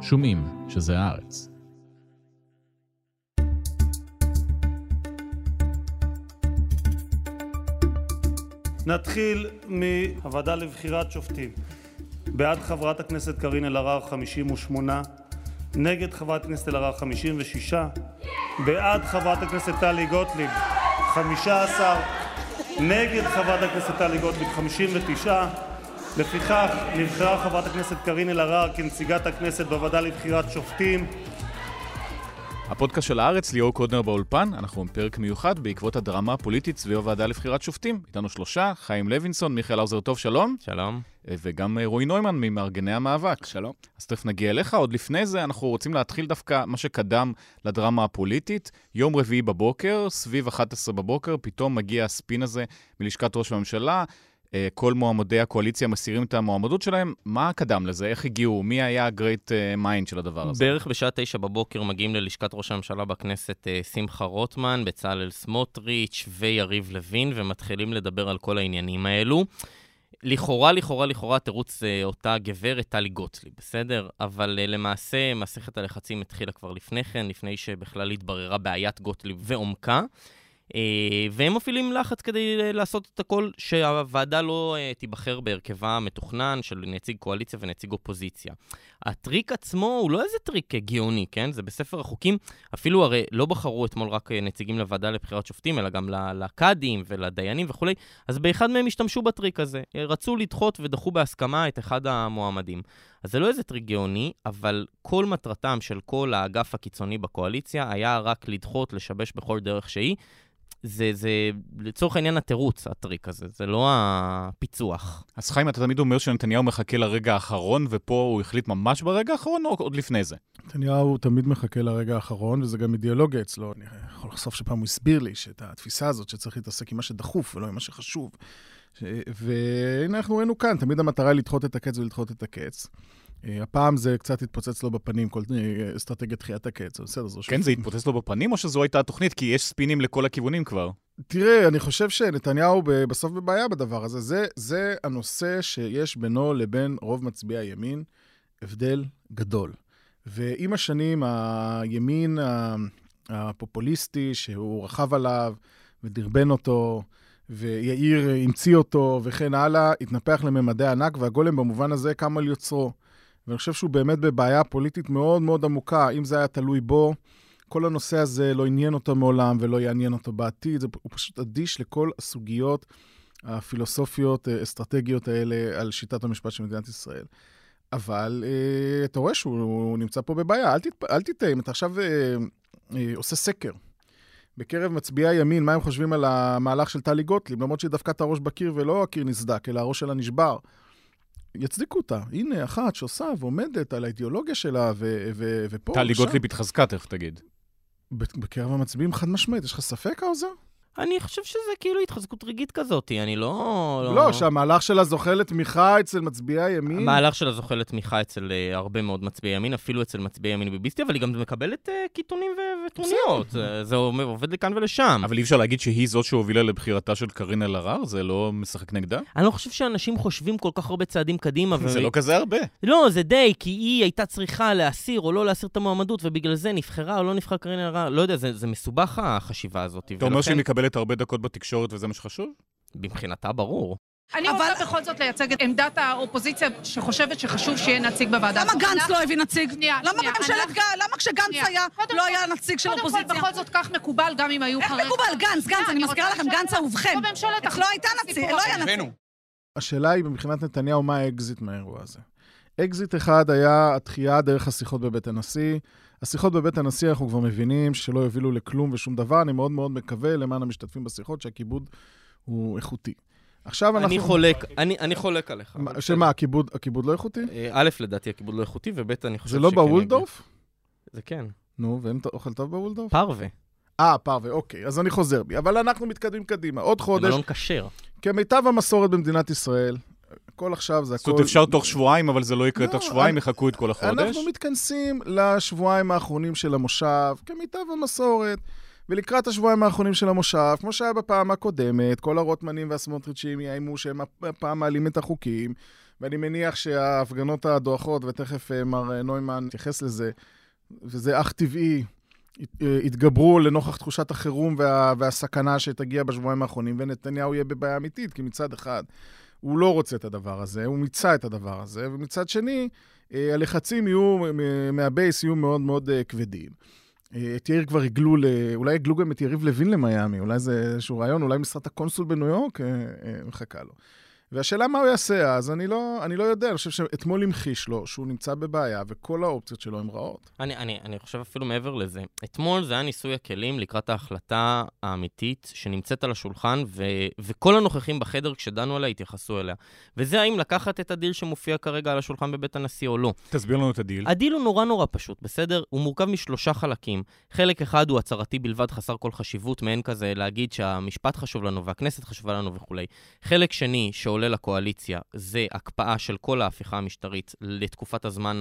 שומעים שזה הארץ. נתחיל מהוועדה לבחירת שופטים. בעד חברת הכנסת קארין אלהרר 58, נגד חברת הכנסת אלהרר 56, בעד חברת הכנסת טלי גוטליב 15, נגד חברת הכנסת טלי גוטליב 59. לפיכך נבחרה חברת הכנסת קארין אלהרר כנציגת הכנסת בוועדה לבחירת שופטים. הפודקאסט של הארץ, ליאור קודנר באולפן, אנחנו בפרק מיוחד בעקבות הדרמה הפוליטית סביב הוועדה לבחירת שופטים. איתנו שלושה, חיים לוינסון, מיכאל האוזר טוב, שלום. שלום. וגם רועי נוימן ממארגני המאבק. שלום. אז תכף נגיע אליך. עוד לפני זה, אנחנו רוצים להתחיל דווקא מה שקדם לדרמה הפוליטית. יום רביעי בבוקר, סביב 11 בבוקר, פתאום מגיע הספין הזה מלשכת ראש הממשלה. אה, כל מועמדי הקואליציה מסירים את המועמדות שלהם. מה קדם לזה? איך הגיעו? מי היה ה great mind של הדבר הזה? בערך בשעה תשע בבוקר מגיעים ללשכת ראש הממשלה בכנסת אה, שמחה רוטמן, בצלאל סמוטריץ' ויריב לוין, ומתחילים לדבר על כל העניינים האלו. לכאורה, לכאורה, לכאורה, תירוץ אה, אותה גברת טלי גוטליב, בסדר? אבל למעשה, מסכת הלחצים התחילה כבר לפני כן, לפני שבכלל התבררה בעיית גוטליב ועומקה. אה, והם מפעילים לחץ כדי לעשות את הכל שהוועדה לא אה, תיבחר בהרכבה המתוכנן של נציג קואליציה ונציג אופוזיציה. הטריק עצמו הוא לא איזה טריק גאוני, כן? זה בספר החוקים. אפילו הרי לא בחרו אתמול רק אה, נציגים לוועדה לבחירת שופטים, אלא גם לקאדים ולדיינים וכולי, אז באחד מהם השתמשו בטריק הזה. רצו לדחות ודחו בהסכמה את אחד המועמדים. אז זה לא איזה טריק גאוני, אבל כל מטרתם של כל האגף הקיצוני בקואליציה היה רק לדחות, לשבש בכל דרך שהיא. זה, זה לצורך העניין התירוץ, הטריק הזה, זה לא הפיצוח. אז חיים, אתה תמיד אומר שנתניהו מחכה לרגע האחרון, ופה הוא החליט ממש ברגע האחרון, או עוד לפני זה? נתניהו תמיד מחכה לרגע האחרון, וזה גם אידיאולוגיה אצלו. אני יכול לחשוף שפעם הוא הסביר לי שאת התפיסה הזאת שצריך להתעסק עם מה שדחוף ולא עם מה שחשוב. והנה אנחנו ראינו כאן, תמיד המטרה היא לדחות את הקץ ולדחות את הקץ. אה, הפעם זה קצת התפוצץ לו בפנים, כל אה, אסטרטגיית דחיית הקץ, בסדר, זו כן, זה התפוצץ לו בפנים, או שזו הייתה התוכנית? כי יש ספינים לכל הכיוונים כבר. תראה, אני חושב שנתניהו בסוף בבעיה בדבר הזה. זה, זה הנושא שיש בינו לבין רוב מצביעי הימין הבדל גדול. ועם השנים, הימין הפופוליסטי, שהוא רכב עליו ודרבן אותו, ויאיר המציא אותו וכן הלאה, התנפח לממדי ענק, והגולם במובן הזה קם על יוצרו. ואני חושב שהוא באמת בבעיה פוליטית מאוד מאוד עמוקה. אם זה היה תלוי בו, כל הנושא הזה לא עניין אותו מעולם ולא יעניין אותו בעתיד. הוא פשוט אדיש לכל הסוגיות הפילוסופיות, אה, אסטרטגיות האלה על שיטת המשפט של מדינת ישראל. אבל אה, אתה רואה שהוא נמצא פה בבעיה. אל, תת, תטעה, אם אתה עכשיו אה, עושה סקר בקרב מצביעי הימין, מה הם חושבים על המהלך של טלי גוטליב, למרות שהיא דפקה את הראש בקיר ולא הקיר נסדק, אלא הראש שלה נשבר. יצדיקו אותה. הנה, אחת שעושה ועומדת על האידיאולוגיה שלה, ו- ו- ופה... טלי גוטליב התחזקה, תכף תגיד. בקרב המצביעים חד משמעית, יש לך ספק, האוזר? אני חושב שזה כאילו התחזקות רגעית כזאת, אני לא... לא, לא שהמהלך שלה זוכה לתמיכה אצל מצביעי הימין. המהלך שלה זוכה לתמיכה אצל uh, הרבה מאוד מצביעי ימין, אפילו אצל מצביעי ימין ביביסטי, אבל היא גם מקבלת uh, קיתונים וטרוניות. זה, זה עובד לכאן ולשם. אבל אי אפשר להגיד שהיא זאת שהובילה לבחירתה של קארין אלהרר? זה לא משחק נגדה? אני לא חושב שאנשים חושבים כל כך הרבה צעדים קדימה. ו... זה לא כזה הרבה. לא, זה די, כי היא הייתה צריכה להסיר או לא להסיר את המועמדות, ובגלל זה נבחרה או לא נבחרה קארין אלהרר. לא יודע, זה, זה מסובך החשיבה הזאת. אתה אומר שהיא מקבלת הרבה דקות בתקשורת. וזה מה שחשוב? מבחינתה ברור. אני רוצה בכל זאת לייצג את עמדת האופוזיציה שחושבת שחשוב שיהיה נציג בוועדה. למה גנץ לא הביא נציג? למה בממשלת גנץ, למה כשגנץ היה לא היה נציג של אופוזיציה? קודם כל, בכל זאת כך מקובל גם אם היו חרדים. איך מקובל? גנץ, גנץ, אני מזכירה לכם, גנץ אהובכם. לא הייתה נציג, לא היה נציג. השאלה היא מבחינת נתניהו, מה האקזיט מהאירוע הזה? אקזיט אחד היה התחייה דרך השיחות בבית הנשיא. השיחות בבית הנשיא, אנחנו כבר מבינים שלא יובילו לכלום ושום דבר. אני מאוד מאוד מקווה, למען המשתתפים בשיחות, שהכיבוד הוא איכותי. עכשיו אנחנו... אני חולק, אני, אני חולק עליך. שמה, הכיבוד, הכיבוד לא איכותי? אה, א', לדעתי הכיבוד לא איכותי, וב', אני חושב שכן... זה לא בוולדורף? זה כן. נו, ואין אוכל טוב בוולדורף? פרווה. אה, פרווה, אוקיי, אז אני חוזר בי. אבל אנחנו מתקדמים קדימה. עוד חודש... זה מלון כשר. כמיטב המסורת במדינת ישראל, הכל עכשיו זה הכל... זאת אומרת, אפשר תוך שבועיים, אבל זה לא יקרה לא, תוך שבועיים, יחכו את כל החודש? אנחנו מתכנסים לשבועיים האחרונים של המושב, כמיטב המסורת. ולקראת השבועיים האחרונים של המושב, כמו שהיה בפעם הקודמת, כל הרוטמנים והסמוטריצ'ים יאיימו שהם הפעם מעלים את החוקים, ואני מניח שההפגנות הדועכות, ותכף אה, מר נוימן יתייחס לזה, וזה אך טבעי, יתגברו לנוכח תחושת החירום וה, והסכנה שתגיע בשבועיים האחרונים, ונתניהו יהיה בבעיה אמיתית, כי מצד אחד, הוא לא רוצה את הדבר הזה, הוא מיצה את הדבר הזה, ומצד שני, אה, הלחצים יהיו, מהבייס יהיו מאוד מאוד אה, כבדים. אה, את יאיר כבר הגלו, אולי הגלו גם את יריב לוין למיאמי, אולי זה איזשהו רעיון, אולי משרת הקונסול בניו יורק מחכה לו. והשאלה מה הוא יעשה אז, אני לא, אני לא יודע, אני חושב שאתמול המחיש לו שהוא נמצא בבעיה וכל האופציות שלו הן רעות. אני, אני, אני חושב אפילו מעבר לזה. אתמול זה היה ניסוי הכלים לקראת ההחלטה האמיתית שנמצאת על השולחן, ו, וכל הנוכחים בחדר כשדנו עליה התייחסו אליה. וזה האם לקחת את הדיל שמופיע כרגע על השולחן בבית הנשיא או לא. תסביר לנו את הדיל. הדיל הוא נורא נורא פשוט, בסדר? הוא מורכב משלושה חלקים. חלק אחד הוא הצהרתי בלבד, חסר כל חשיבות, מעין כזה להגיד שהמשפט חשוב לנו והכנסת חשובה לנו וכולי. חלק שני, שעולה לקואליציה זה הקפאה של כל ההפיכה המשטרית לתקופת הזמן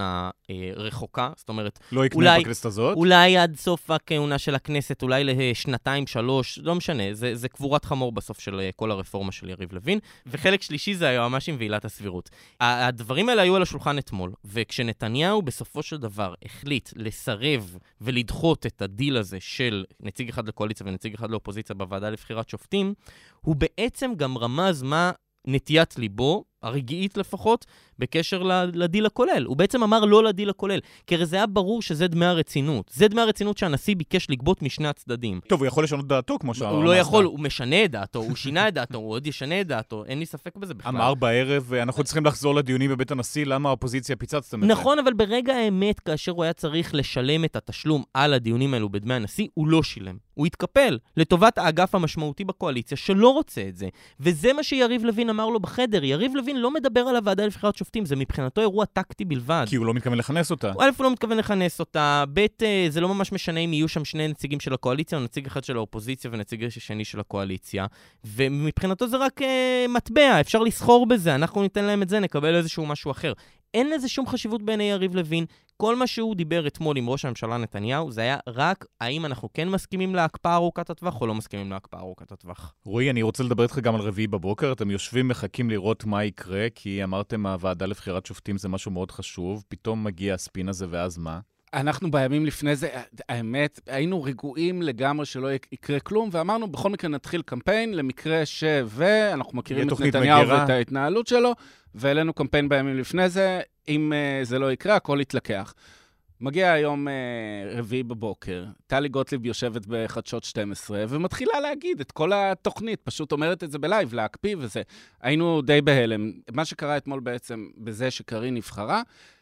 הרחוקה, זאת אומרת, לא יודע אולי, בכנסת הזאת? אולי עד סוף הכהונה של הכנסת, אולי לשנתיים, שלוש, לא משנה, זה, זה קבורת חמור בסוף של אה, כל הרפורמה של יריב לוין. וחלק שלישי זה היועמ"שים ועילת הסבירות. הדברים האלה היו על השולחן אתמול, וכשנתניהו בסופו של דבר החליט לסרב ולדחות את הדיל הזה של נציג אחד לקואליציה ונציג אחד לאופוזיציה בוועדה לבחירת שופטים, הוא בעצם גם רמז מה נטיית ליבו, הרגעית לפחות, בקשר לדיל הכולל. הוא בעצם אמר לא לדיל הכולל, כי הרי זה היה ברור שזה דמי הרצינות. זה דמי הרצינות שהנשיא ביקש לגבות משני הצדדים. טוב, הוא יכול לשנות דעתו, כמו שאמר. הוא לא יכול, הוא משנה את דעתו, הוא שינה את דעתו, הוא עוד ישנה את דעתו, אין לי ספק בזה בכלל. אמר בערב, אנחנו צריכים לחזור לדיונים בבית הנשיא, למה האופוזיציה פיצצתם את זה? נכון, אבל ברגע האמת, כאשר הוא היה צריך לשלם את התשלום על הדיונים האלו בדמי הנשיא, הוא לא שילם. הוא התקפל לטובת האגף המשמעותי בקואליציה שלא רוצה את זה. וזה מה שיריב לוין אמר לו בחדר. יריב לוין לא מדבר על הוועדה לבחירת שופטים, זה מבחינתו אירוע טקטי בלבד. כי הוא לא מתכוון לכנס אותה. א', הוא לא מתכוון לכנס אותה, ב', אה, זה לא ממש משנה אם יהיו שם שני נציגים של הקואליציה, או נציג אחד של האופוזיציה ונציג שני של הקואליציה. ומבחינתו זה רק uh, מטבע, אפשר לסחור בזה, אנחנו ניתן להם את זה, נקבל איזשהו משהו אחר. אין לזה שום חשיבות בעיני יריב לוין. כל מה שהוא דיבר אתמול עם ראש הממשלה נתניהו, זה היה רק האם אנחנו כן מסכימים להקפאה ארוכת הטווח או לא מסכימים להקפאה ארוכת הטווח. רועי, אני רוצה לדבר איתך גם על רביעי בבוקר. אתם יושבים, מחכים לראות מה יקרה, כי אמרתם הוועדה לבחירת שופטים זה משהו מאוד חשוב. פתאום מגיע הספין הזה, ואז מה? אנחנו בימים לפני זה, האמת, היינו רגועים לגמרי שלא יקרה כלום, ואמרנו, בכל מקרה נתחיל קמפיין למקרה ש... ואנחנו מכירים את נתניהו מגירה. ואת ההתנהלות שלו, והעלינו קמפיין בימים לפני זה, אם uh, זה לא יקרה, הכל יתלקח. מגיע היום uh, רביעי בבוקר, טלי גוטליב יושבת בחדשות 12 ומתחילה להגיד את כל התוכנית, פשוט אומרת את זה בלייב, להקפיא וזה. היינו די בהלם. מה שקרה אתמול בעצם בזה שקארין נבחרה,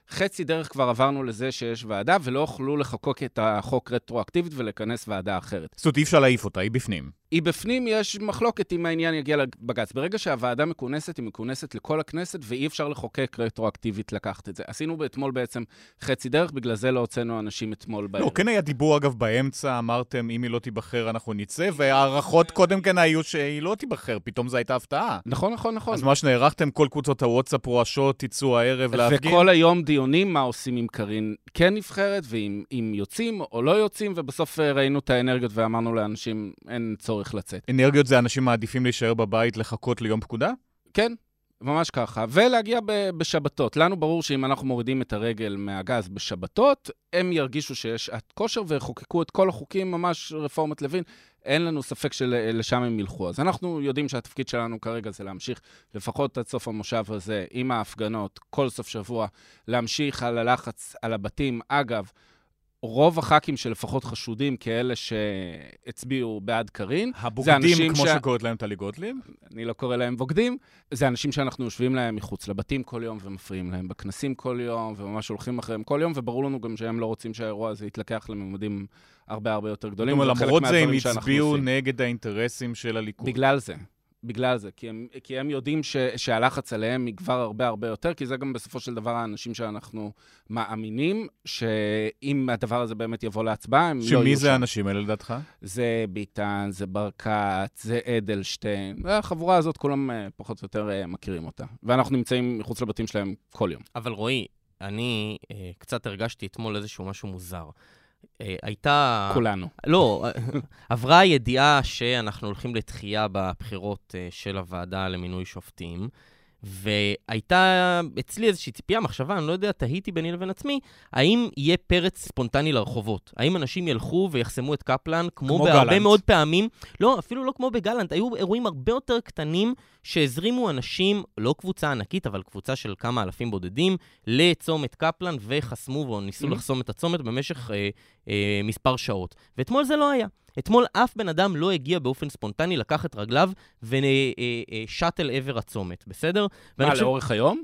חצי דרך כבר עברנו לזה שיש ועדה, ולא יוכלו לחוקק את החוק רטרואקטיבית ולכנס ועדה אחרת. זאת אומרת, אי אפשר להעיף אותה, היא בפנים. היא בפנים, יש מחלוקת אם העניין יגיע לבג"ץ. ברגע שהוועדה מכונסת, היא מכונסת לכל הכנסת, ואי אפשר לחוקק רטרואקטיבית לקחת את זה. עשינו אתמול בעצם חצי דרך, בגלל זה לא הוצאנו אנשים אתמול בערב. לא, כן היה דיבור, אגב, באמצע, אמרתם, אם היא לא תיבחר, אנחנו נצא, והערכות קודם כן היו שהיא לא תיבחר, פתאום זו הייתה הפתעה. נכון, נכון, נכון. אז מה שנערכתם, כל קבוצות הוואטסאפ רועשות, תצאו הערב להפגין. וכל היום דיונים מה עושים עם קארין כן נבחרת, ואם יוצאים או לא יוצאים, ובסוף אה, ראינו את האנרגיות ואמרנו לאנשים, אין צורך לצאת. אנרגיות זה אנשים מעדיפים להישאר בבית, לחכות ליום פקודה? כן, ממש ככה. ולהגיע ב- בשבתות. לנו ברור שאם אנחנו מורידים את הרגל מהגז בשבתות, הם ירגישו שיש שעת כושר ויחוקקו את כל החוקים, ממש רפורמת לוין. אין לנו ספק שלשם הם ילכו. אז אנחנו יודעים שהתפקיד שלנו כרגע זה להמשיך לפחות עד סוף המושב הזה עם ההפגנות, כל סוף שבוע, להמשיך על הלחץ על הבתים. אגב, רוב הח"כים שלפחות חשודים כאלה שהצביעו בעד קארין, הבוגדים, כמו ש... שקוראת להם טלי גוטליב? אני לא קורא להם בוגדים. זה אנשים שאנחנו יושבים להם מחוץ לבתים כל יום ומפריעים להם בכנסים כל יום, וממש הולכים אחריהם כל יום, וברור לנו גם שהם לא רוצים שהאירוע הזה יתלקח לממדים הרבה הרבה יותר גדולים. זאת אומרת, למרות זה הם הצביעו נגד האינטרסים של הליכוד. בגלל זה. בגלל זה, כי הם, כי הם יודעים ש, שהלחץ עליהם יגבר הרבה הרבה יותר, כי זה גם בסופו של דבר האנשים שאנחנו מאמינים, שאם הדבר הזה באמת יבוא להצבעה, הם לא יהיו שם. שמי זה האנשים האלה לדעתך? זה ביטן, זה ברקת, זה אדלשטיין. החבורה הזאת, כולם אה, פחות או יותר אה, מכירים אותה. ואנחנו נמצאים מחוץ לבתים שלהם כל יום. אבל רועי, אני אה, קצת הרגשתי אתמול איזשהו משהו מוזר. אה, הייתה... כולנו. לא, עברה הידיעה שאנחנו הולכים לתחייה בבחירות אה, של הוועדה למינוי שופטים, והייתה אצלי איזושהי ציפייה, מחשבה, אני לא יודע, תהיתי ביני לבין עצמי, האם יהיה פרץ ספונטני לרחובות? האם אנשים ילכו ויחסמו את קפלן, כמו, כמו בהרבה גלנט. מאוד פעמים? לא, אפילו לא כמו בגלנט, היו אירועים הרבה יותר קטנים שהזרימו אנשים, לא קבוצה ענקית, אבל קבוצה של כמה אלפים בודדים, לצומת קפלן, וחסמו וניסו Mhm. לחסום את הצומת במשך אה, אה, מספר שעות. ואתמול זה לא היה. אתמול אף בן אדם לא הגיע באופן ספונטני, לקח את רגליו ושט אל עבר הצומת, בסדר? מה, חושב- לאורך היום?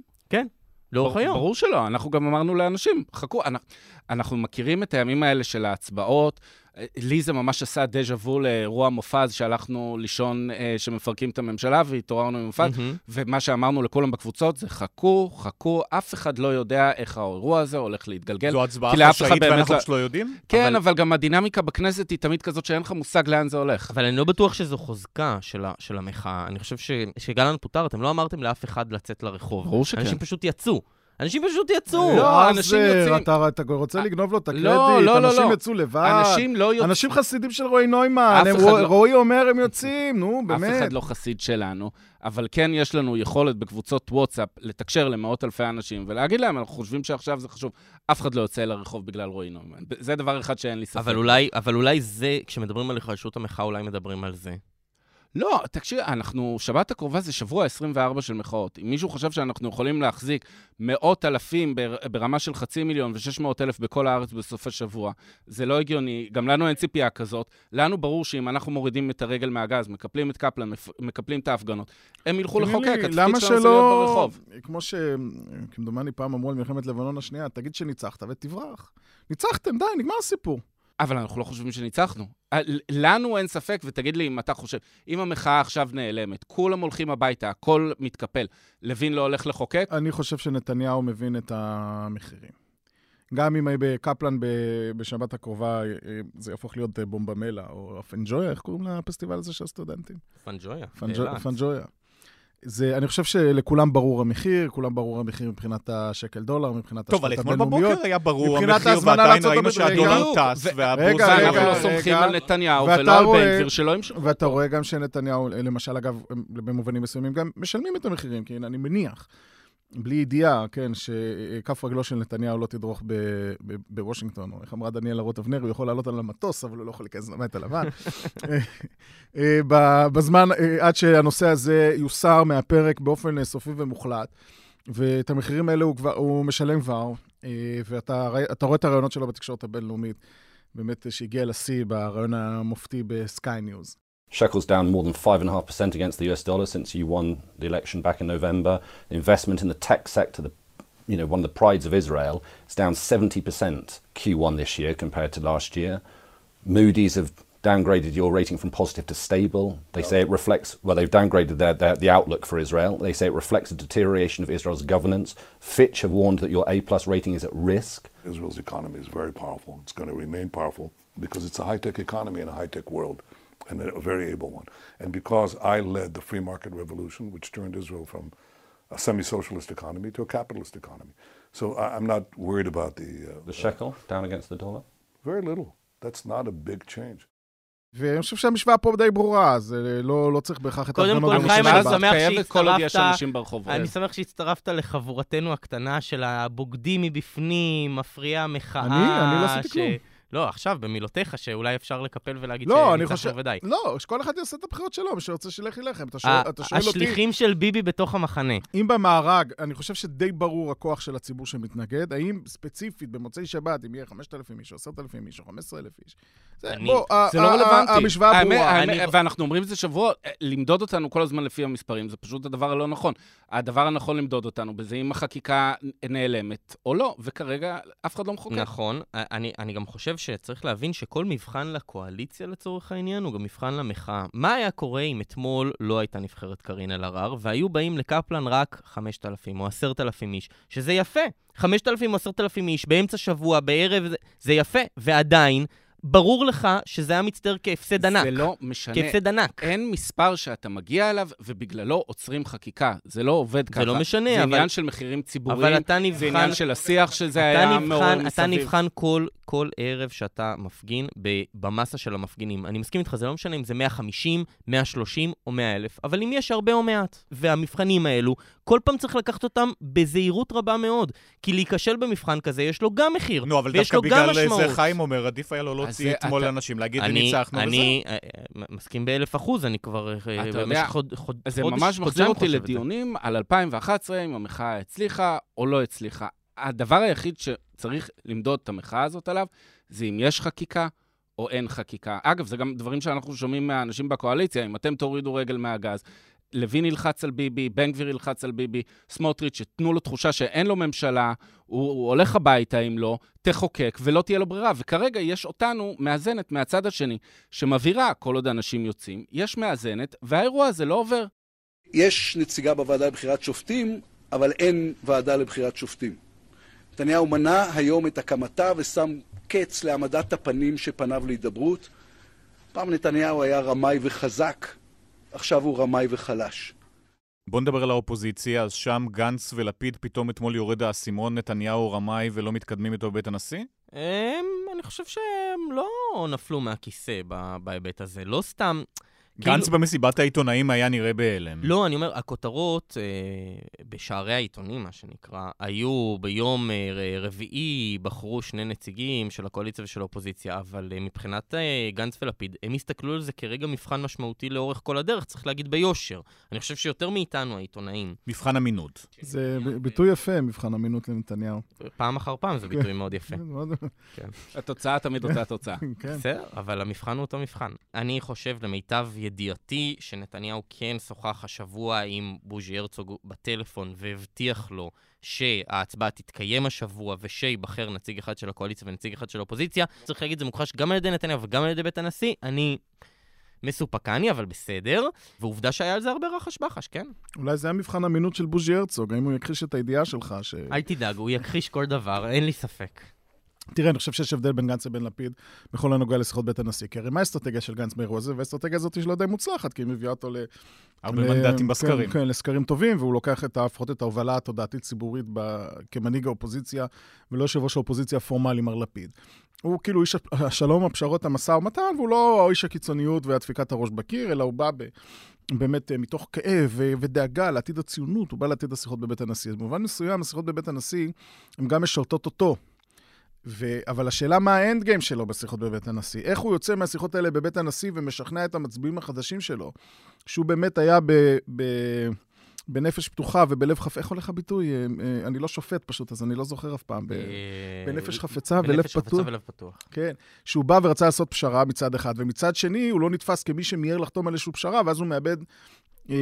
לאורך היום. ברור שלא, אנחנו גם אמרנו לאנשים, חכו, אנחנו, אנחנו מכירים את הימים האלה של ההצבעות. אה, לי זה ממש עשה דז'ה וו לאירוע מופז, שהלכנו לישון אה, שמפרקים את הממשלה והתעוררנו עם מופז, מהמם. ומה שאמרנו לכולם בקבוצות זה חכו, חכו, אף אחד לא יודע איך האירוע הזה הולך להתגלגל. זו הצבעה חשאית ואנחנו לא- פשוט לא יודעים? כן, אבל- אבל... גם הדינמיקה בכנסת היא תמיד כזאת שאין לך מושג לאן זה הולך. אבל אני לא בטוח שזו חוזקה של, ה, של המחאה. אני חושב ש, שגלנט פוטר, אתם לא אמרתם לאף אחד לצאת לרחוב. ברור שכן. אנשים פשוט יצאו. אנשים פשוט יצאו. לא, אנשים יוצאים- אתה, אתה רוצה לגנוב לו את הקרדיט, לא, לא, לא, אנשים לא. יצאו לבד. אנשים לא יוצאים... אנשים חסידים של רועי נוימן, אף הם, לא- רועי אומר הם יוצאים, נו, אף באמת. אחד לא חסיד שלנו, אבל כן יש לנו יכולת בקבוצות וואטסאפ לתקשר למאות אלפי אנשים ולהגיד להם, אנחנו חושבים שעכשיו זה חשוב. אף אחד לא יוצא לרחוב בגלל רועי נוימן. זה דבר אחד שאין לי ספק. אבל אולי, אבל אולי זה, כשמדברים על היחלשות המחאה, אולי מדברים על זה. לא, תקשיב, אנחנו, שבת הקרובה זה שבוע 24 של מחאות. אם מישהו חושב שאנחנו יכולים להחזיק מאות אלפים בר, ברמה של חצי מיליון ו-600 אלף בכל הארץ בסוף השבוע, זה לא הגיוני. גם לנו אין ציפייה כזאת. לנו ברור שאם אנחנו מורידים את הרגל מהגז, מקפלים את קפלן, מקפלים את ההפגנות, הם ילכו לחוקק, התפקיד שלנו זה להיות שלא, ברחוב. כמו שכמדומני פעם אמרו על מלחמת לבנון השנייה, תגיד שניצחת ותברח. ניצחתם, די, נגמר הסיפור. אבל אנחנו לא חושבים שניצחנו. ה- לנו אין ספק, ותגיד לי אם אתה חושב, אם המחאה עכשיו נעלמת, כולם הולכים הביתה, הכל מתקפל, לוין לא הולך לחוקק? אני חושב שנתניהו מבין את המחירים. גם אם בקפלן ב- בשבת הקרובה אה, זה יהפוך להיות אה, בומבמלה, או פנג'ויה, איך קוראים לפסטיבל הזה של הסטודנטים? פנג'ויה. פנג'ויה. זה, אני חושב שלכולם ברור המחיר, כולם ברור המחיר מבחינת השקל דולר, מבחינת טוב, אבל אתמול הבינלאומיות. בבוקר היה ברור המחיר, ועדיין ראינו שהדולר טס, והבורסה... רגע, לא. סומכים על נתניהו ואתה ולא על רואה- בן גביר שלא ימשכו. ואתה רואה גם שנתניהו, למשל, אגב, הם במובנים מסוימים גם משלמים את המחירים, כי אני מניח, בלי ידיעה, כן, שכף רגלו של נתניהו לא תדרוך ב- ב- בוושינגטון, או איך אמרה דניאלה רוט אבנר, הוא יכול לעלות על המטוס, אבל הוא לא יכול להיכנס לבית הלבן. אה, ב- בזמן, אה, עד שהנושא הזה יוסר מהפרק באופן אה, סופי ומוחלט, ואת המחירים האלה הוא, כבר, הוא משלם כבר, ואתה רואה את הרעיונות שלו בתקשורת הבינלאומית, באמת, שהגיע לשיא ברעיון המופתי בסקיי ניוז. Shekel's down more than 5.5% against the US dollar since you won the election back in November. The investment in the tech sector, the, you know, one of the prides of Israel, is down 70% Q1 this year compared to last year. Moody's have downgraded your rating from positive to stable. They say it reflects, well, they've downgraded their, their, the outlook for Israel. They say it reflects a deterioration of Israel's governance. Fitch have warned that your A plus rating is at risk. Israel's economy is very powerful. It's going to remain powerful because it's a high tech economy in a high tech world and a very able one. And because I led the free market revolution, which turned Israel from a semi socialist economy to a capitalist economy. So I, I'm not worried about the. Uh, The shekel down against the dollar. very little. That's not a big change. ואני חושב שהמשוואה פה די ברורה, אז אה, לא, לא צריך בהכרח את קודם ההפגנות כל, במוצאי חיים, אני שמח כל שהצטרפת. אני שמח שהצטרפת לחבורתנו הקטנה של הבוגדים מבפנים, מפריעי המחאה. אני? אני לא עשיתי ש- כלום. לא, עכשיו, במילותיך, שאולי אפשר לקפל ולהגיד לא, אני שניצחנו חושב... ודי. לא, שכל אחד יעשה את הבחירות שלו, מי שרוצה שילך ילך. אתה שואל, אתה שואל אותי, השליחים של ביבי בתוך המחנה. אם במארג, אני חושב שדי ברור הכוח של הציבור שמתנגד, האם ספציפית במוצאי שבת, אם יהיה 5,000 איש, או 10,000 איש, או 15,000 איש, זה, אני- בוא, זה לא רלוונטי. המשוואה ברורה. אני- ואנחנו אומרים את זה שבוע, אה, למדוד אותנו כל הזמן לפי המספרים, זה פשוט הדבר הלא נכון. הדבר הנכון למדוד אותנו בזה אם החקיקה נעלמת או לא, וכרגע אף אחד לא מחוקק. נכון. אני, אני גם חושב שצריך להבין שכל מבחן לקואליציה לצורך העניין הוא גם מבחן למחאה. מה היה קורה אם אתמול לא הייתה נבחרת קארין אלהרר, והיו באים לקפלן רק 5,000 או 10,000 איש, שזה יפה. 5,000 או 10,000 איש באמצע שבוע, בערב, זה, יפה. ועדיין, ברור לך שזה היה מצטער כהפסד ענק. זה לא משנה. כהפסד ענק. אין מספר שאתה מגיע אליו ובגללו עוצרים חקיקה. זה לא עובד ככה. לא משנה, זה אבל- עניין של מחירים ציבוריים, אבל אתה נבחן... זה עניין של השיח שזה אתה היה נבחן, אתה מסביב. נבחן כל, כל ערב שאתה מפגין במסה של המפגינים. אני מסכים איתך, זה לא משנה אם זה 150, 130 או 100 אלף, אבל אם יש הרבה או מעט, והמבחנים האלו, כל פעם צריך לקחת אותם בזהירות רבה מאוד. כי להיכשל במבחן כזה, יש לו גם מחיר, נו, אבל ויש דווקא לו גם בגלל. זה חיים אומר, עדיף היה לו להוציא זה- אתמול אתה- לאנשים, להגיד אני, וניצחנו וזהו. אני אה, אה, מסכים באלף אחוז, אני כבר אה, אתה יודע, במשך חוד, חוד, זה חודש, ממש מחזיר חודשיים אותי חושב את זה. לדיונים על 2011, אם המחאה הצליחה או לא הצליחה. הדבר היחיד שצריך למדוד את המחאה הזאת עליו, זה אם יש חקיקה או אין חקיקה. אגב, זה גם דברים שאנחנו שומעים מהאנשים בקואליציה, אם אתם תורידו רגל מהגז. לוין ילחץ על ביבי, בן גביר ילחץ על ביבי, סמוטריץ', שתנו לו תחושה שאין לו ממשלה, הוא, הוא הולך הביתה אם לא, תחוקק ולא תהיה לו ברירה. וכרגע יש אותנו מאזנת מהצד השני, שמבהירה, כל עוד אנשים יוצאים, יש מאזנת, והאירוע הזה לא עובר. יש נציגה בוועדה לבחירת שופטים, אבל אין ועדה לבחירת שופטים. נתניהו מנע היום את הקמתה ושם קץ להעמדת הפנים שפניו להידברות. פעם נתניהו היה רמאי וחזק, עכשיו הוא רמאי וחלש. בוא נדבר על האופוזיציה, אז שם גנץ ולפיד פתאום אתמול יורד האסימון, נתניהו רמאי ולא מתקדמים איתו בבית הנשיא? הם, אני חושב שהם לא נפלו מהכיסא בהיבט הזה. לא סתם... גנץ כאילו- במסיבת העיתונאים היה נראה בהלם. לא, אני אומר, הכותרות אה, בשערי העיתונים, מה שנקרא, היו ביום אה, רביעי, בחרו שני נציגים של הקואליציה ושל האופוזיציה, אבל אה, מבחינת אה, גנץ ולפיד, הם הסתכלו על זה כרגע מבחן משמעותי לאורך כל הדרך, צריך להגיד ביושר. אני חושב שיותר מאיתנו, העיתונאים, מבחן אמינות. זה ב- ביטוי יפה, מבחן אמינות לנתניהו. פעם אחר פעם זה ביטוי מאוד יפה. כן, התוצאה תמיד אותה תוצאה. כן. בסדר, אבל המבחן הוא אותו מבחן. אני חושב, למיטב ידיעתי, שנתניהו כן שוחח השבוע עם בוז'י הרצוג בטלפון והבטיח לו שההצבעה תתקיים השבוע ושייבחר נציג אחד של הקואליציה ונציג אחד של האופוזיציה. צריך להגיד, זה מוכחש גם על ידי נתניהו וגם על ידי בית הנשיא. אני מסופקני, אבל בסדר. ועובדה שהיה על זה הרבה רחש בחש, כן? אולי זה היה מבחן אמינות של בוז'י הרצוג, האם הוא יכחיש את הידיעה שלך ש... אל תדאג, הוא יכחיש כל דבר, אין לי ספק. תראה, אני חושב שיש הבדל בין גנץ לבין לפיד בכל הנוגע לשיחות בית הנשיא. כי הרי מה האסטרטגיה של גנץ באירוע הזה? והאסטרטגיה הזאת שלו די מוצלחת, כי היא מביאה אותו ל... הרבה ל- מנדטים כן, בסקרים. כן, לסקרים טובים, והוא לוקח את, לפחות את ההובלה התודעתית-ציבורית ב... כמנהיג האופוזיציה, ולא יושב ראש האופוזיציה הפורמלי, מר לפיד. הוא כאילו איש השלום, הפשרות, המשא ומתן, והוא לא איש הקיצוניות והדפיקת הראש בקיר, אלא הוא בא ב... באמת אה, מתוך כאב ודאגה לעתיד הציונות, הוא בא לעתיד השיחות בבית הנשיא. אז במובן מסוים, השיחות בבית הנשיא, הן גם משרתות אותו. ו... אבל השאלה מה האנד גיים שלו בשיחות בבית הנשיא. איך הוא יוצא מהשיחות האלה בבית הנשיא ומשכנע את המצביעים החדשים שלו, שהוא באמת היה ב... ב... בנפש פתוחה ובלב חפ... איך הולך הביטוי? אה, אה, אני לא שופט פשוט, אז אני לא זוכר אף פעם. ב... אה, בנפש חפצה ולב בנפש חפצה פתוח. ולב פתוח. כן, שהוא בא ורצה לעשות פשרה מצד אחד, ומצד שני הוא לא נתפס כמי שמיהר לחתום על איזושהי פשרה, ואז הוא מאבד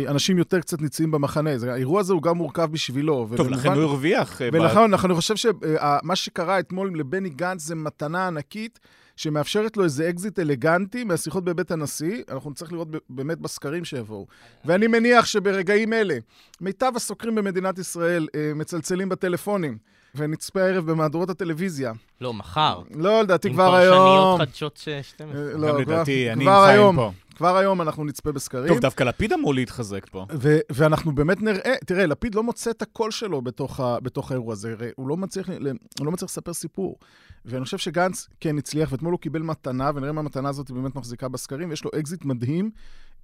אנשים יותר קצת ניציים במחנה. זה- האירוע הזה הוא גם מורכב בשבילו. טוב, ובמובן- לכן הוא הרוויח. אה, ב- ולכן אני חושב שמה שקרה אתמול לבני גנץ זה מתנה ענקית, שמאפשרת לו איזה אקזיט אלגנטי מהשיחות בבית הנשיא. אנחנו נצטרך לראות באמת בסקרים שיבואו. ואני מניח שברגעים אלה, מיטב הסוקרים במדינת ישראל אה, מצלצלים בטלפונים, ונצפה הערב במהדורות הטלוויזיה. לא, מחר. לא, לדעתי עם כבר היום... פרשניות חדשות ש- 12. אה, גם לא, לדעתי, אני עם חיים היום, פה. כבר היום אנחנו נצפה בסקרים. טוב, דווקא לפיד אמור להתחזק פה. ו- ואנחנו באמת נראה, תראה, לפיד לא מוצא את הקול שלו בתוך, ה- בתוך האירוע הזה, הרי הוא לא, מצליח, הוא לא מצליח לספר סיפור. ואני חושב שגנץ כן הצליח, ואתמול הוא קיבל מתנה, ונראה אם המתנה הזאת באמת מחזיקה בסקרים, ויש לו אקזיט מדהים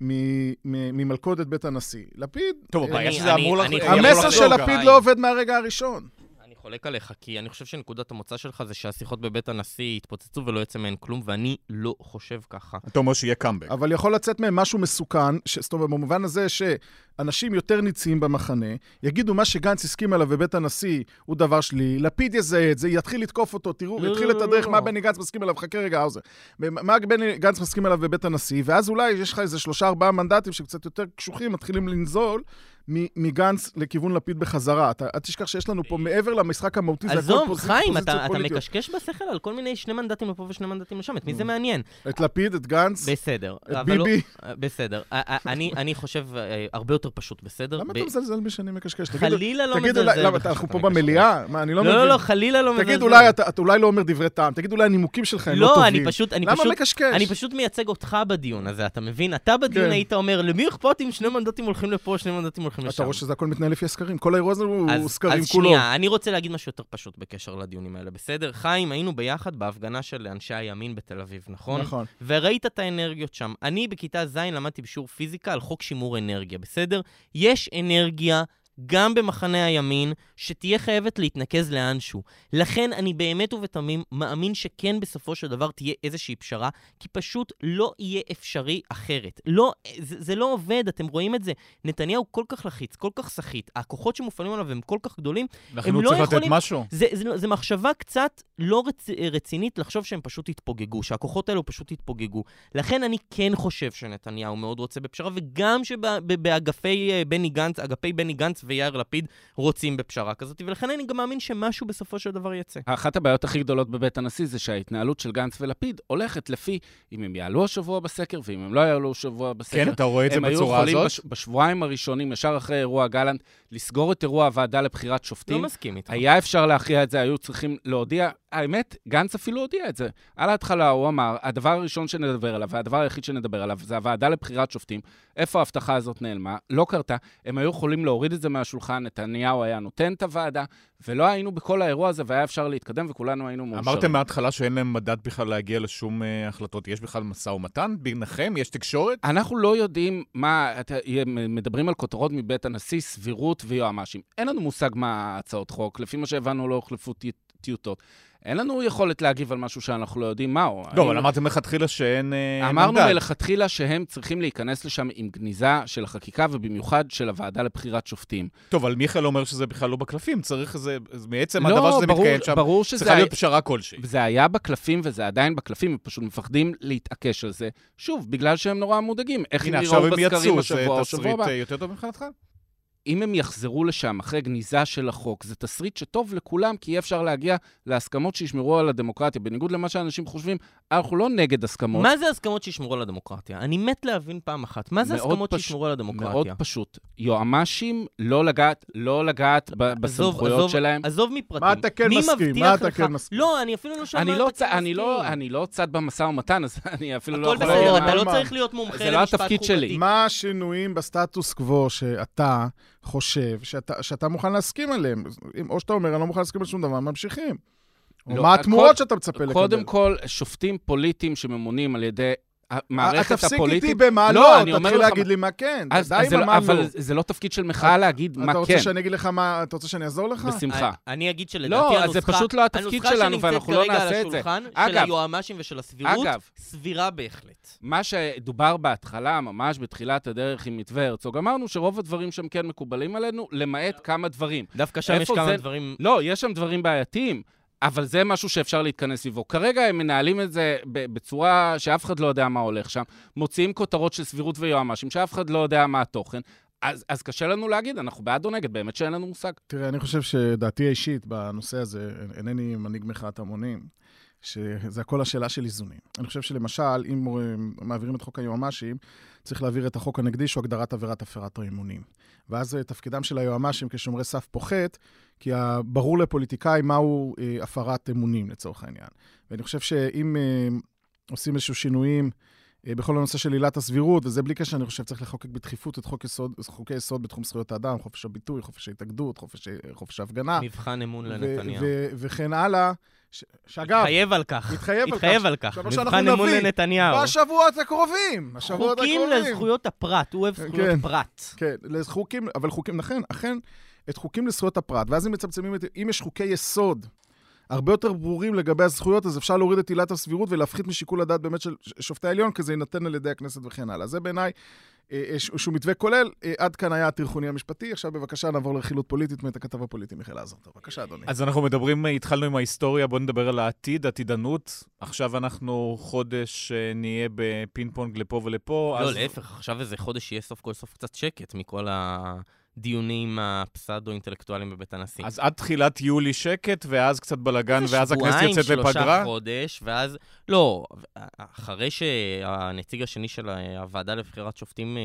מ- מ- ממלכודת בית הנשיא. לפיד, טוב, אה, הבעיה אני- שזה אמור יכול המסר של. לפיד לא עובד מהרגע הראשון. אני חולק עליך, כי אני חושב שנקודת המוצא שלך זה שהשיחות בבית הנשיא יתפוצצו ולא יצא מהן כלום, ואני לא חושב ככה. אתה אומר שיהיה קאמבק. אבל יכול לצאת מהם משהו מסוכן, ש... זאת אומרת, במובן הזה שאנשים יותר ניציים במחנה, יגידו מה שגנץ הסכים עליו בבית הנשיא הוא דבר שלילי, לפיד יזהה את זה, יתחיל לתקוף אותו, תראו, לא, יתחיל לא, לא, לתדרך לא. מה בני גנץ מסכים עליו, חכה רגע, האוזר. מה בני גנץ מסכים עליו בבית הנשיא, ואז אולי יש לך איזה שלושה, ארבעה מנדטים שקצת יותר קשוחים, מתחילים לנזול. מגנץ לכיוון לפיד בחזרה. אתה, אל תשכח שיש לנו פה, מעבר למשחק המהותי, זה הכל עזוב, פוזיצ- חיים, פוזיציות אתה אתה פוליטיות. מקשקש בשכל על כל מיני שני מנדטים לפה ושני מנדטים לשם, את מי זה מעניין? את לפיד, את גנץ, בסדר. את לא- ביבי. אה, בסדר. אני- אני חושב אה, הרבה יותר פשוט, בסדר? למה אתה מזלזל בי שאני מקשקש? חלילה לא תגיד, אולי, מזלזל למה, אנחנו פה. במליאה? מה, אני לא לא, מבין. לא, לא, חלילה לא מזלזל. תגיד, אולי אתה, אולי לא אומר דברי טעם, תגיד, אולי הנימוקים שלך הם לא, לא, טובים. אני פשוט, אני למה פשוט, מקשקש? אני פשוט מייצג אותך בדיון הזה, אתה מבין? אתה בדיון כן. היית אומר, למי אכפת אם שני מנדטים הולכים לפה, שני מנדטים הולכים לשם. אתה רואה שזה הכל מתנהל לפי הסקרים. כל האירוע הזה הוא אז, סקרים אז כולו. שנייה, אני רוצה להגיד משהו יותר פשוט בקשר לדיונים האלה, בסדר? חיים, היינו ביחד בהפגנה של אנשי הימין בתל אביב, נכון? נכון. וראית את האנרגיות שם. אני בכיתה ז' למדתי בשיעור פיזיקה על חוק שימור אנרגיה, בסדר? יש אנרגיה גם במחנה הימין, שתהיה חייבת להתנקז לאנשהו. לכן אני באמת ובתמים מאמין שכן בסופו של דבר תהיה איזושהי פשרה, כי פשוט לא יהיה אפשרי אחרת. לא, זה, זה לא עובד, אתם רואים את זה. נתניהו כל כך לחיץ, כל כך סחיט, הכוחות שמופעלים עליו הם כל כך גדולים, הם לא יכולים... משהו. זה, זה, זה מחשבה קצת לא רצ, רצינית לחשוב שהם פשוט יתפוגגו, שהכוחות האלו פשוט יתפוגגו. לכן אני כן חושב שנתניהו מאוד רוצה בפשרה, וגם שבאגפי אה, בני גנץ, אגפי בני גנץ ויאיר לפיד רוצים בפשרה כזאת, ולכן אני גם מאמין שמשהו בסופו של דבר יצא. אחת הבעיות הכי גדולות בבית הנשיא זה שההתנהלות של גנץ ולפיד הולכת לפי אם הם יעלו השבוע בסקר ואם הם לא יעלו השבוע בסקר. כן, אתה רואה את זה בצורה הם היו יכולים הזאת? בש, בשבועיים הראשונים, ישר אחרי אירוע גלנט, לסגור את אירוע הוועדה לבחירת שופטים. לא מסכים איתך. היה אפשר להכריע את זה, היו צריכים להודיע. האמת, גנץ אפילו הודיע את זה. על ההתחלה הוא אמר, הדבר הראשון שנדבר עליו, והדבר היחיד שנדבר עליו, זה הוועדה לבחירת שופטים. איפה ההבטחה הזאת נעלמה? לא קרתה. הם היו יכולים להוריד את זה מהשולחן, נתניהו היה נותן את הוועדה, ולא היינו בכל האירוע הזה, והיה אפשר להתקדם, וכולנו היינו מאושרים. אמרתם מההתחלה שאין להם מדד בכלל להגיע לשום uh, החלטות. יש בכלל משא ומתן ביניכם? יש תקשורת? אנחנו לא יודעים מה, אתה, מדברים על כותרות מבית הנשיא, סבירות ויועמ"שים. אין לנו מושג מה הצעות חוק, לפי מה שהבנו לא הוחלפו טיוטות. אין לנו יכולת להגיב על משהו שאנחנו לא יודעים מהו. לא, אבל אמרתם מלכתחילה שאין מנדט. אמרנו מלכתחילה שהם צריכים להיכנס לשם עם גניזה של החקיקה, ובמיוחד של הוועדה לבחירת שופטים. טוב, אבל מיכאל אומר שזה בכלל לא בקלפים, צריך איזה... מעצם הדבר שזה ברור, מתקיים שם, צריכה להיות פשרה כלשהי. זה היה בקלפים וזה עדיין בקלפים, הם פשוט מפחדים להתעקש על זה. שוב, בגלל שהם נורא מודאגים. איך הם יראו בסקרים השבוע או שבוע הבא. הנה, עכשיו הם יצאו, זה תסריט יותר טוב מבחינתך? אם הם יחזרו לשם אחרי גניזה של החוק, זה תסריט שטוב לכולם, כי אי אפשר להגיע להסכמות שישמרו על הדמוקרטיה. בניגוד למה שאנשים חושבים, אנחנו לא נגד הסכמות. מה זה הסכמות שישמרו על הדמוקרטיה? אני מת להבין פעם אחת. מה זה הסכמות פש... שישמרו על הדמוקרטיה? מאוד פשוט. יועמ"שים, לא לגעת, לא לגעת בסמכויות עזוב, שלהם. עזוב מפרטים. מה אתה כן מסכים? מה אתה כן מסכים? לא, אני אפילו לא שומע אני לא, צ... אני, לא, אני לא צד במשא ומתן, אז אני אפילו לא יכול... הכל בסדר, אתה לא צריך להיות מומחה למשפט חוקתי. זה לא התפקיד שלי. מה השינויים בסטטוס קוו שאתה... חושב שאתה, שאתה מוכן להסכים עליהם. או שאתה אומר, אני לא מוכן להסכים על שום דבר, ממשיכים. לא, מה התמורות שאתה מצפה לקבל. קודם כל, שופטים פוליטיים שממונים על ידי המערכת הפוליטית... תפסיק איתי במה לא, לא תתחיל להגיד לי מה כן. אז, די עם המה לא. אבל זה לא תפקיד של מחאה להגיד מה כן. אתה רוצה שאני אגיד לך מה... אתה רוצה שאני אעזור לך? בשמחה. אני אגיד שלדעתי לא, זה פשוט לא התפקיד שלנו, ואנחנו לא נעשה את זה. הנוסחה שנמצאת כרגע על השולחן של היועמ"שים ושל הסבירות, סבירה בהחלט. מה שדובר בהתחלה, ממש בתחילת הדרך עם מתווה הרצוג, אמרנו שרוב הדברים שם כן מקובלים עלינו, למעט כמה דברים. דווקא שם יש כמה דברים... לא, יש שם דברים בעייתיים. אבל זה משהו שאפשר להתכנס סביבו. כרגע הם מנהלים את זה בצורה שאף אחד לא יודע מה הולך שם, מוציאים כותרות של סבירות ויועמ"שים, שאף אחד לא יודע מה התוכן. אז, אז קשה לנו להגיד, אנחנו בעד או נגד, באמת שאין לנו מושג. תראה, אני חושב שדעתי האישית בנושא הזה, אינני מנהיג מחאת המונים, שזה הכל השאלה של איזונים. אני חושב שלמשל, אם מעבירים את חוק היועמ"שים, צריך להעביר את החוק הנגדי, שהוא הגדרת עבירת הפרת האמונים. ואז תפקידם של היועמ"שים כשומרי סף פוחת, כי ברור לפוליטיקאי מהו אה, הפרת אמונים, לצורך העניין. ואני חושב שאם אה, עושים איזשהו שינויים אה, בכל הנושא של עילת הסבירות, וזה בלי קשר, אני חושב שצריך לחוקק בדחיפות את חוק יסוד, חוקי יסוד בתחום זכויות האדם, חופש הביטוי, חופש ההתאגדות, חופש, חופש ההפגנה. מבחן אמון לנתניהו. וכן הלאה. ש- שאגב, התחייב על כך. התחייב על התחייב על כך. מבחן אמון לנתניהו. בשבועות הקרובים. בשבועות חוקים הקרובים. לזכויות הפרט, הוא אוהב זכויות כן. פרט. כן, לחוקים, אבל חוקים, נכון, אכן, את חוקים לזכויות הפרט, ואז אם מצמצמים את, אם יש חוקי יסוד הרבה יותר ברורים לגבי הזכויות, אז אפשר להוריד את עילת הסבירות ולהפחית משיקול הדעת באמת של שופטי העליון, כי זה יינתן על ידי הכנסת וכן הלאה. זה בעיניי אה, איזשהו מתווה כולל. אה, עד כאן היה הטכני המשפטי, עכשיו בבקשה נעבור לרכילות פוליטית מאת הכתב הפוליטי מיכאל עזרתו. בבקשה, אדוני. אז אנחנו מדברים, התחלנו עם ההיסטוריה, בואו נדבר על העתיד, עתידנות. עכשיו אנחנו חודש אה, נהיה בפינג פונג לפה ולפה. לא, אז... להפך, עכשיו איזה חודש יהיה סוף כל סוף קצת שקט מכל ה... דיונים הפסאודו-אינטלקטואליים בבית הנשיא. אז עד תחילת יולי שקט, ואז קצת בלאגן, ואז הכנסת יוצאת שבועיים, לפגרה? שלושה חודש, ואז... לא, אחרי שהנציג השני של הוועדה לבחירת שופטים אה,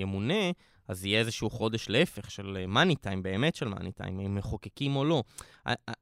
ימונה, אז יהיה איזשהו חודש להפך של מאני טיים, באמת של מאני טיים, אם מחוקקים או לא.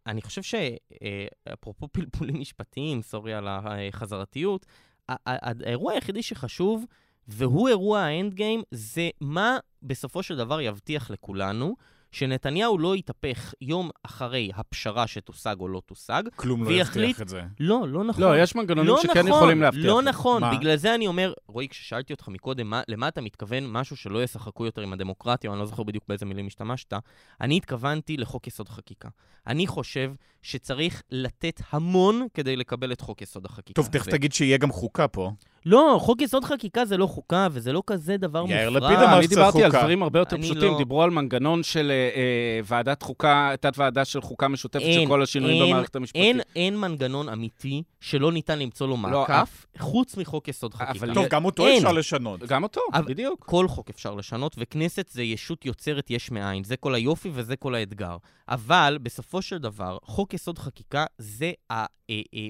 אני חושב שאפרופו פלפולים משפטיים, סורי על החזרתיות, האירוע היחידי שחשוב, והוא אירוע האנד גיים, זה מה בסופו של דבר יבטיח לכולנו שנתניהו לא יתהפך יום אחרי הפשרה שתושג או לא תושג, כלום לא ויחליט... יבטיח את זה. לא, לא נכון. לא, יש מנגנונים לא שכן נכון, יכולים להבטיח. לא. נכון, מה? בגלל זה אני אומר, רועי, כששאלתי אותך מקודם, מה, למה אתה מתכוון משהו שלא ישחקו יותר עם הדמוקרטיה, או אני לא זוכר בדיוק באיזה מילים השתמשת, אני התכוונתי לחוק יסוד חקיקה. אני חושב שצריך לתת המון כדי לקבל את חוק יסוד החקיקה. טוב, תכף תגיד שיהיה גם חוקה פה. לא, חוק יסוד חקיקה זה לא חוקה, וזה לא כזה דבר מופרע. יאיר לפיד אמר אני שצריך דיברתי על חוקה. דברים הרבה יותר אני פשוטים, לא- דיברו על מנגנון של אה, אה, ועדת חוקה, תת-ועדה של חוקה משותפת של אין, כל השינויים אין, במערכת המשפטית. אין, אין מנגנון אמיתי שלא ניתן למצוא לו לא, מעקף, חוץ מחוק יסוד חקיקה. אבל טוב, גם אותו אין. אפשר לשנות. גם אותו, אבל- בדיוק. כל חוק אפשר לשנות, וכנסת זה ישות יוצרת יש מאין. זה כל היופי וזה כל האתגר. אבל בסופו של דבר, חוק יסוד חקיקה זה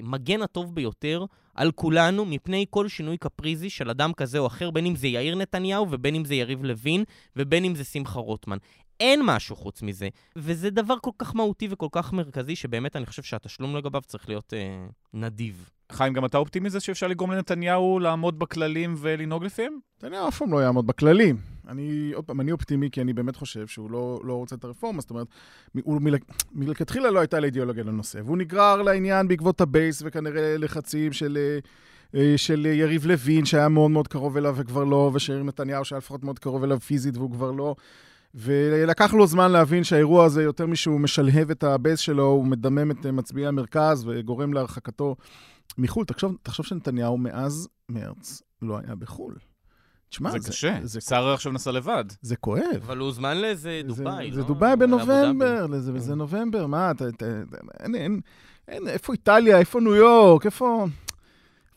המגן הטוב ביותר על כולנו מפני כל שינוי קפריזי של אדם כזה או אחר, בין אם זה יאיר נתניהו ובין אם זה יריב לוין ובין אם זה שמחה רוטמן. אין משהו חוץ מזה, וזה דבר כל כך מהותי וכל כך מרכזי, שבאמת אני חושב שהתשלום לגביו צריך להיות אה, נדיב. חיים, גם אתה אופטימי מזה שאפשר לגרום לנתניהו לעמוד בכללים ולנהוג לפיהם? נתניהו אף פעם לא יעמוד בכללים. אני, עוד פעם, אני אופטימי כי אני באמת חושב שהוא לא, לא רוצה את הרפורמה, זאת אומרת, הוא מל- מלכתחילה לא הייתה לה אידיאולוגיה לנושא, והוא נגרר לעניין בעקבות הבייס וכנראה לחצים של, אה, אה, של יריב לוין, שהיה מאוד מאוד קרוב אליו וכבר לא, ושל יאיר נתניהו שהיה לפחות מאוד קרוב אליו פיזית והוא כבר לא. ולקח לו זמן להבין שהאירוע הזה, יותר משהוא משלהב את הבייס שלו, הוא מדמם את מצביעי המרכז וגורם להרחקתו מחו"ל. תחשוב, תחשוב שנתניהו מאז מרץ לא היה בחו"ל. תשמע, זה קשה. זה, שר עכשיו נסע לבד. זה כואב. אבל הוא הוזמן לאיזה זה- דובאי, זה לא? דובאי לאבו בנובמבר. לזה- וזה נובמבר, מה, אתה, אתה, אין, אין, אין, איפה איטליה, איפה ניו יורק, איפה,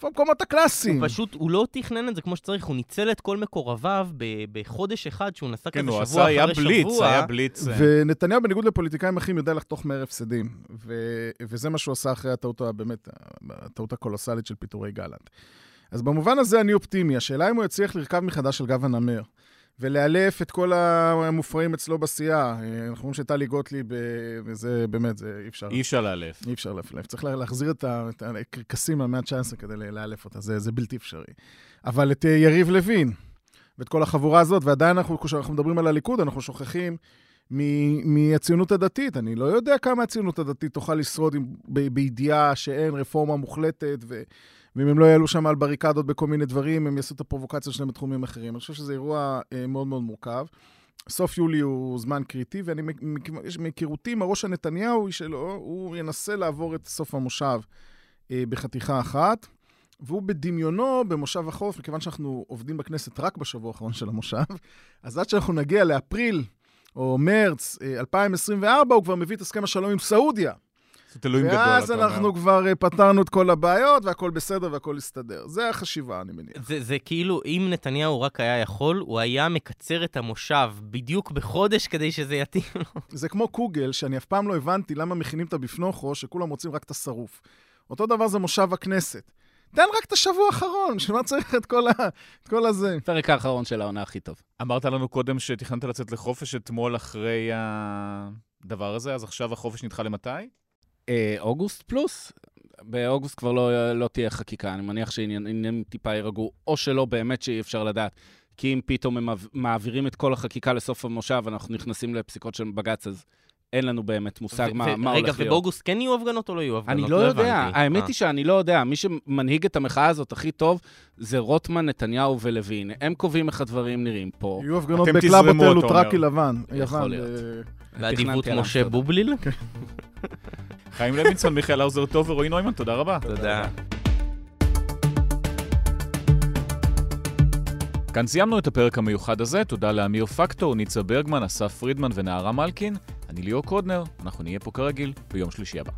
איפה המקומות הקלאסיים? הוא פשוט, הוא לא תכנן את זה כמו שצריך, הוא ניצל את כל מקורביו ב- בחודש אחד שהוא נסע כן, כזה הוא שבוע עשה, היה אחרי בליץ, שבוע. היה בליץ. אה, ונתניהו, בניגוד לפוליטיקאים אחרים, יודע לחתוך מהר הפסדים. ו- וזה מה שהוא עשה אחרי הטעות, באמת, הטעות הקולוסלית של פיטורי גלנט. אז במובן הזה אני אופטימי. השאלה אם הוא יצליח לרכב מחדש על גב הנמר. ולאלף את כל המופרעים אצלו בסיעה. אה, אנחנו רואים שטלי גוטליב, אה, וזה באמת, זה אי אפשר. אי אפשר לאלף. אי אפשר לאלף. צריך לה- להחזיר את ה- את הקרקסים מהמאה ה-19 כדי לאלף אותה, זה, זה בלתי אפשרי. אבל את אה, יריב לוין, ואת כל החבורה הזאת, ועדיין אנחנו, כשאנחנו מדברים על הליכוד, אנחנו שוכחים מהציונות הדתית. אני לא יודע כמה הציונות הדתית תוכל לשרוד עם, ב- בידיעה שאין רפורמה מוחלטת, ו, ואם הם לא יעלו שם על בריקדות בכל מיני דברים, הם יעשו את הפרובוקציות שלהם בתחומים אחרים. אני חושב שזה אירוע אה, מאוד מאוד מורכב. סוף יולי הוא זמן קריטי, ואני, מהיכרותי עם הראש הנתניהו שלו, הוא ינסה לעבור את סוף המושב אה, בחתיכה אחת. והוא בדמיונו במושב החורף, מכיוון שאנחנו עובדים בכנסת רק בשבוע האחרון של המושב, אז עד שאנחנו נגיע לאפריל או מרץ אה, 2024, הוא כבר מביא את הסכם השלום עם סעודיה. זאת אלוהים גדול, ואז אתה אומר. אנחנו כבר אה, פתרנו את כל הבעיות, והכל בסדר והכל יסתדר. זה החשיבה, אני מניח. זה, זה כאילו, אם נתניהו רק היה יכול, הוא היה מקצר את המושב בדיוק בחודש כדי שזה יתאים לו. זה כמו קוגל, שאני אף פעם לא הבנתי למה מכינים את הבפנוכו, שכולם רוצים רק את השרוף. אותו דבר זה מושב הכנסת. תן רק את השבוע האחרון, בשביל מה צריך את כל, ה... את כל הזה? הפרק האחרון של העונה הכי טוב. אמרת לנו קודם שתכננת לצאת לחופש אתמול אחרי הדבר הזה, אז עכשיו החופש נדחה למתי? אה, אוגוסט פלוס. באוגוסט כבר לא, לא תהיה חקיקה, אני מניח שעניינים טיפה יירגעו, או שלא באמת שאי אפשר לדעת. כי אם פתאום הם מעב- מעבירים את כל החקיקה לסוף המושב, אנחנו נכנסים לפסיקות של בג"ץ, אז אין לנו באמת מושג ו- מה, ו- מה רגע, הולך להיות. ובאוגוסט כן יהיו הפגנות או לא יהיו הפגנות? אני לא יודע, הבנתי. האמת אה. היא שאני לא יודע. מי שמנהיג את המחאה הזאת הכי טוב זה רוטמן, נתניהו ולוין. הם קובעים איך הדברים נראים פה. יהיו הפגנות ב-Club Hotel וטראקי אומר. לבן. יכול להיות. באדיבות משה. בובליל? חיים לוינסון, מיכאל האוזר טוב ורועי נוימן, תודה רבה. תודה. כאן סיימנו את הפרק המיוחד הזה, תודה לאמיר פקטור, ניצה ברגמן, אסף פרידמן ונערה מלקין. אני ליאור קודנר, אנחנו נהיה פה כרגיל ביום שלישי הבא.